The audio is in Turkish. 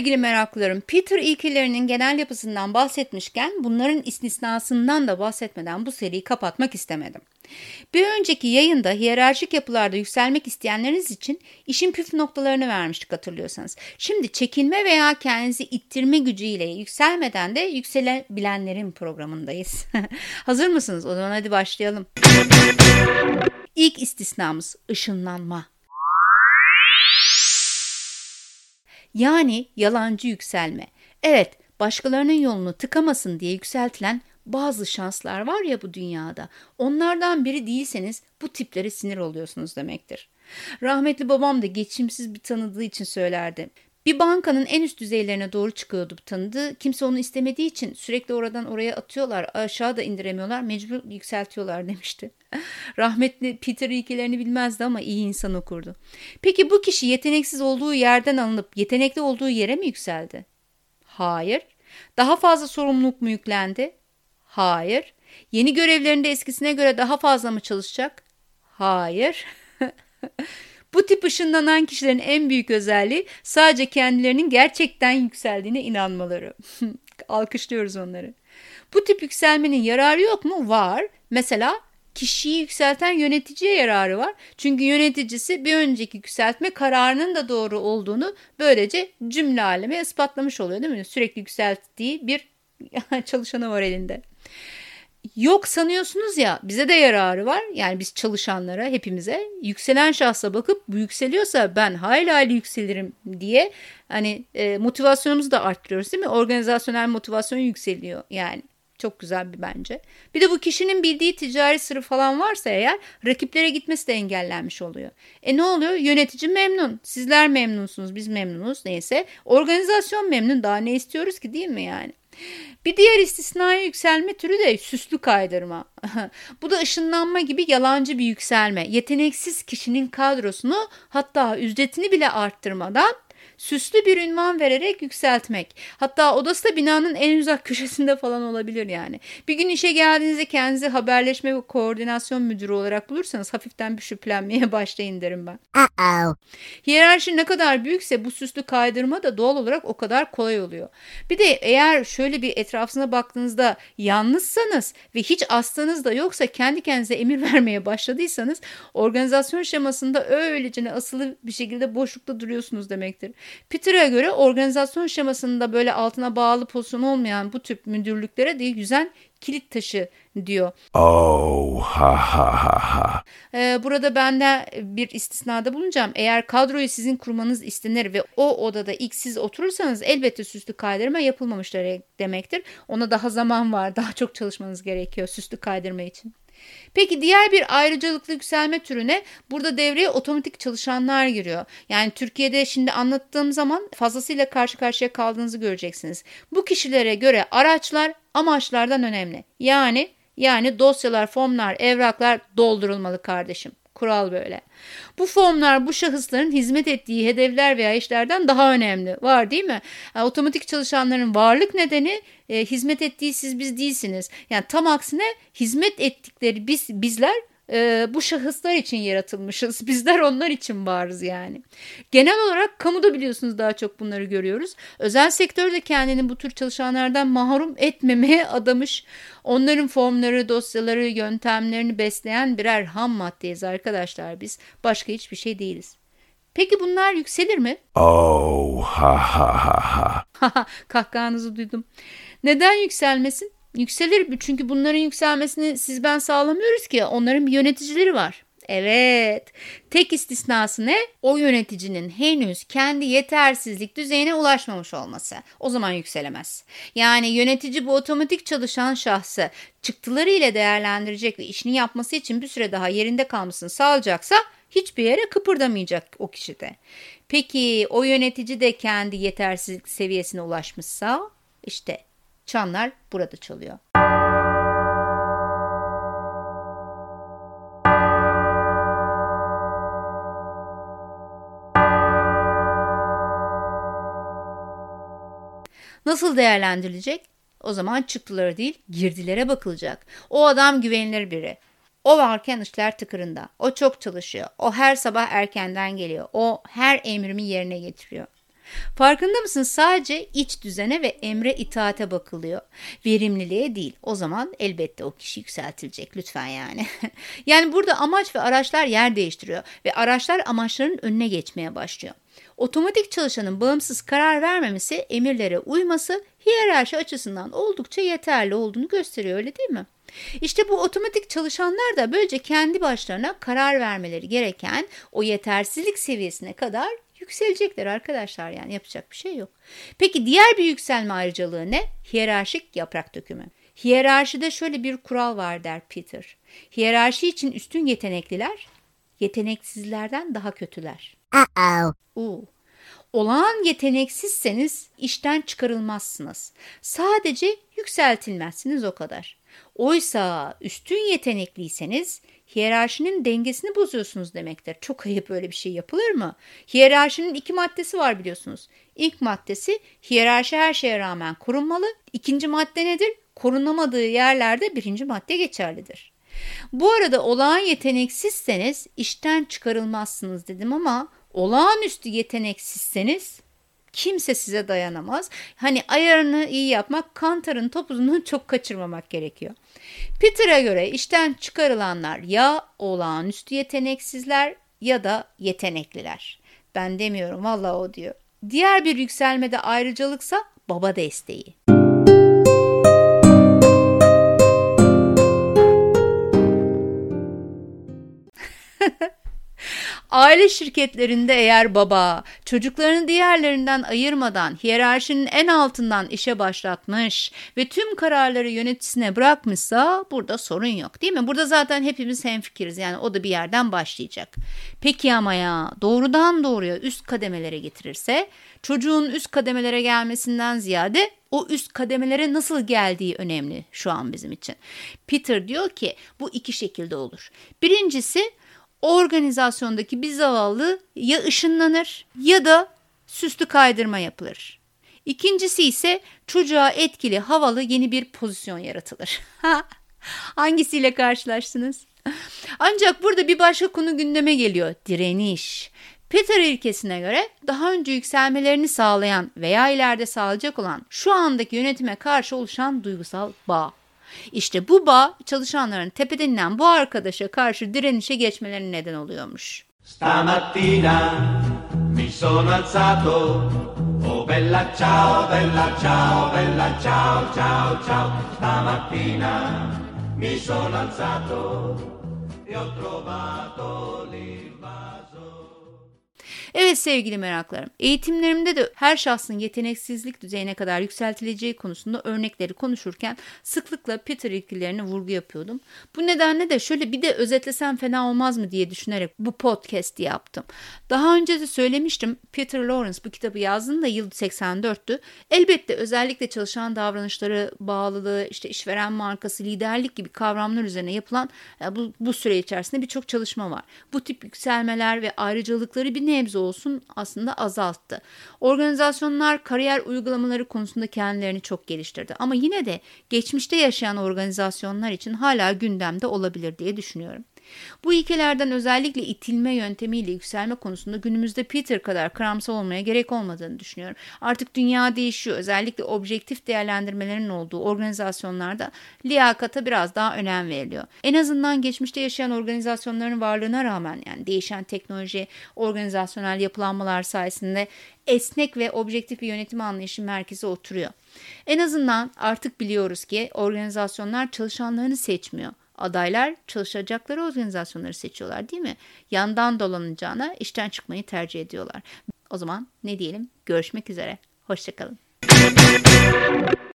ilgili meraklılarım Peter ilkelerinin genel yapısından bahsetmişken bunların istisnasından da bahsetmeden bu seriyi kapatmak istemedim. Bir önceki yayında hiyerarşik yapılarda yükselmek isteyenleriniz için işin püf noktalarını vermiştik hatırlıyorsanız. Şimdi çekilme veya kendinizi ittirme gücüyle yükselmeden de yükselebilenlerin programındayız. Hazır mısınız? O zaman hadi başlayalım. İlk istisnamız ışınlanma. Yani yalancı yükselme. Evet, başkalarının yolunu tıkamasın diye yükseltilen bazı şanslar var ya bu dünyada. Onlardan biri değilseniz bu tiplere sinir oluyorsunuz demektir. Rahmetli babam da geçimsiz bir tanıdığı için söylerdi. Bir bankanın en üst düzeylerine doğru çıkıyordu bu tanıdığı. Kimse onu istemediği için sürekli oradan oraya atıyorlar. Aşağı da indiremiyorlar. Mecbur yükseltiyorlar demişti. Rahmetli Peter ilkelerini bilmezdi ama iyi insan okurdu. Peki bu kişi yeteneksiz olduğu yerden alınıp yetenekli olduğu yere mi yükseldi? Hayır. Daha fazla sorumluluk mu yüklendi? Hayır. Yeni görevlerinde eskisine göre daha fazla mı çalışacak? Hayır. Bu tip ışınlanan kişilerin en büyük özelliği sadece kendilerinin gerçekten yükseldiğine inanmaları. Alkışlıyoruz onları. Bu tip yükselmenin yararı yok mu? Var. Mesela kişiyi yükselten yöneticiye yararı var. Çünkü yöneticisi bir önceki yükseltme kararının da doğru olduğunu böylece cümle aleme ispatlamış oluyor değil mi? Sürekli yükselttiği bir çalışanı var elinde. Yok sanıyorsunuz ya bize de yararı var. Yani biz çalışanlara hepimize yükselen şahsa bakıp bu yükseliyorsa ben hayli hayli yükselirim diye hani e, motivasyonumuzu da arttırıyoruz değil mi? Organizasyonel motivasyon yükseliyor yani. Çok güzel bir bence. Bir de bu kişinin bildiği ticari sırrı falan varsa eğer rakiplere gitmesi de engellenmiş oluyor. E ne oluyor? Yönetici memnun. Sizler memnunsunuz. Biz memnunuz. Neyse. Organizasyon memnun. Daha ne istiyoruz ki değil mi yani? Bir diğer istisnai yükselme türü de süslü kaydırma. Bu da ışınlanma gibi yalancı bir yükselme. Yeteneksiz kişinin kadrosunu hatta ücretini bile arttırmadan süslü bir ünvan vererek yükseltmek. Hatta odası da binanın en uzak köşesinde falan olabilir yani. Bir gün işe geldiğinizde kendinizi haberleşme ve koordinasyon müdürü olarak bulursanız hafiften bir şüphelenmeye başlayın derim ben. Uh-oh. Hiyerarşi ne kadar büyükse bu süslü kaydırma da doğal olarak o kadar kolay oluyor. Bir de eğer şöyle bir etrafına baktığınızda yalnızsanız ve hiç aslınız da yoksa kendi kendinize emir vermeye başladıysanız organizasyon şemasında öylece asılı bir şekilde boşlukta duruyorsunuz demektir. Peter'a göre organizasyon şemasında böyle altına bağlı pozisyon olmayan bu tip müdürlüklere de yüzen kilit taşı diyor. Oh ha ha ha ha. Ee, burada ben de bir istisnada bulunacağım. Eğer kadroyu sizin kurmanız istenir ve o odada ilk siz oturursanız elbette süslü kaydırma yapılmamışlar demektir. Ona daha zaman var. Daha çok çalışmanız gerekiyor süslü kaydırma için. Peki diğer bir ayrıcalıklı yükselme türüne burada devreye otomatik çalışanlar giriyor. Yani Türkiye'de şimdi anlattığım zaman fazlasıyla karşı karşıya kaldığınızı göreceksiniz. Bu kişilere göre araçlar amaçlardan önemli. Yani yani dosyalar, formlar, evraklar doldurulmalı kardeşim. Kural böyle. Bu formlar bu şahısların hizmet ettiği hedefler veya işlerden daha önemli. Var değil mi? Yani otomatik çalışanların varlık nedeni e, hizmet ettiği siz biz değilsiniz. Yani tam aksine hizmet ettikleri biz bizler e, bu şahıslar için yaratılmışız. Bizler onlar için varız yani. Genel olarak kamuda biliyorsunuz daha çok bunları görüyoruz. Özel sektör de kendini bu tür çalışanlardan mahrum etmemeye adamış. Onların formları, dosyaları, yöntemlerini besleyen birer ham maddeyiz arkadaşlar biz. Başka hiçbir şey değiliz. Peki bunlar yükselir mi? Oh ha ha ha ha. Kahkahanızı duydum. Neden yükselmesin? Yükselir çünkü bunların yükselmesini siz ben sağlamıyoruz ki onların bir yöneticileri var. Evet. Tek istisnası ne? O yöneticinin henüz kendi yetersizlik düzeyine ulaşmamış olması. O zaman yükselemez. Yani yönetici bu otomatik çalışan şahsı çıktıları ile değerlendirecek ve işini yapması için bir süre daha yerinde kalmasını sağlayacaksa hiçbir yere kıpırdamayacak o kişi de. Peki o yönetici de kendi yetersizlik seviyesine ulaşmışsa işte Çanlar burada çalıyor. Nasıl değerlendirilecek? O zaman çıktıları değil girdilere bakılacak. O adam güvenilir biri. O varken işler tıkırında. O çok çalışıyor. O her sabah erkenden geliyor. O her emrimi yerine getiriyor. Farkında mısın? Sadece iç düzene ve emre itaate bakılıyor. Verimliliğe değil. O zaman elbette o kişi yükseltilecek lütfen yani. yani burada amaç ve araçlar yer değiştiriyor ve araçlar amaçların önüne geçmeye başlıyor. Otomatik çalışanın bağımsız karar vermemesi, emirlere uyması hiyerarşi açısından oldukça yeterli olduğunu gösteriyor öyle değil mi? İşte bu otomatik çalışanlar da böylece kendi başlarına karar vermeleri gereken o yetersizlik seviyesine kadar yükselecekler arkadaşlar yani yapacak bir şey yok. Peki diğer bir yükselme ayrıcalığı ne? Hiyerarşik yaprak dökümü. Hiyerarşide şöyle bir kural var der Peter. Hiyerarşi için üstün yetenekliler, yeteneksizlerden daha kötüler. Uh-oh. Uh. Olağan yeteneksizseniz işten çıkarılmazsınız. Sadece yükseltilmezsiniz o kadar. Oysa üstün yetenekliyseniz hiyerarşinin dengesini bozuyorsunuz demektir. Çok ayıp böyle bir şey yapılır mı? Hiyerarşinin iki maddesi var biliyorsunuz. İlk maddesi hiyerarşi her şeye rağmen korunmalı. İkinci madde nedir? Korunamadığı yerlerde birinci madde geçerlidir. Bu arada olağan yeteneksizseniz işten çıkarılmazsınız dedim ama olağanüstü yeteneksizseniz kimse size dayanamaz. Hani ayarını iyi yapmak, kantarın topuzunu çok kaçırmamak gerekiyor. Peter'a göre işten çıkarılanlar ya olağanüstü yeteneksizler ya da yetenekliler. Ben demiyorum valla o diyor. Diğer bir yükselmede ayrıcalıksa baba desteği. Aile şirketlerinde eğer baba çocuklarını diğerlerinden ayırmadan hiyerarşinin en altından işe başlatmış ve tüm kararları yöneticisine bırakmışsa burada sorun yok değil mi? Burada zaten hepimiz hemfikiriz yani o da bir yerden başlayacak. Peki ama ya doğrudan doğruya üst kademelere getirirse çocuğun üst kademelere gelmesinden ziyade o üst kademelere nasıl geldiği önemli şu an bizim için. Peter diyor ki bu iki şekilde olur. Birincisi organizasyondaki bir zavallı ya ışınlanır ya da süslü kaydırma yapılır. İkincisi ise çocuğa etkili havalı yeni bir pozisyon yaratılır. Hangisiyle karşılaştınız? Ancak burada bir başka konu gündeme geliyor. Direniş. Peter ilkesine göre daha önce yükselmelerini sağlayan veya ileride sağlayacak olan şu andaki yönetime karşı oluşan duygusal bağ. İşte bu bağ çalışanların tepeden inen bu arkadaşa karşı direnişe geçmelerine neden oluyormuş. Stamattina mi sono alzato. Oh bella ciao, bella ciao, bella ciao, ciao, ciao. Stamattina mi sono alzato e ho trovato Evet sevgili meraklarım, eğitimlerimde de her şahsın yeteneksizlik düzeyine kadar yükseltileceği konusunda örnekleri konuşurken sıklıkla Peter ilkilerine vurgu yapıyordum. Bu nedenle de şöyle bir de özetlesem fena olmaz mı diye düşünerek bu podcast'i yaptım. Daha önce de söylemiştim Peter Lawrence bu kitabı yazdığında yıl 84'tü. Elbette özellikle çalışan davranışları, bağlılığı, işte işveren markası, liderlik gibi kavramlar üzerine yapılan bu, bu süre içerisinde birçok çalışma var. Bu tip yükselmeler ve ayrıcalıkları bir nebze olsun aslında azalttı. Organizasyonlar kariyer uygulamaları konusunda kendilerini çok geliştirdi. Ama yine de geçmişte yaşayan organizasyonlar için hala gündemde olabilir diye düşünüyorum. Bu ilkelerden özellikle itilme yöntemiyle yükselme konusunda günümüzde Peter kadar karamsal olmaya gerek olmadığını düşünüyorum. Artık dünya değişiyor. Özellikle objektif değerlendirmelerin olduğu organizasyonlarda liyakata biraz daha önem veriliyor. En azından geçmişte yaşayan organizasyonların varlığına rağmen yani değişen teknoloji, organizasyonel yapılanmalar sayesinde esnek ve objektif bir yönetim anlayışı merkeze oturuyor. En azından artık biliyoruz ki organizasyonlar çalışanlarını seçmiyor Adaylar çalışacakları organizasyonları seçiyorlar değil mi? Yandan dolanacağına işten çıkmayı tercih ediyorlar. O zaman ne diyelim? Görüşmek üzere. Hoşçakalın.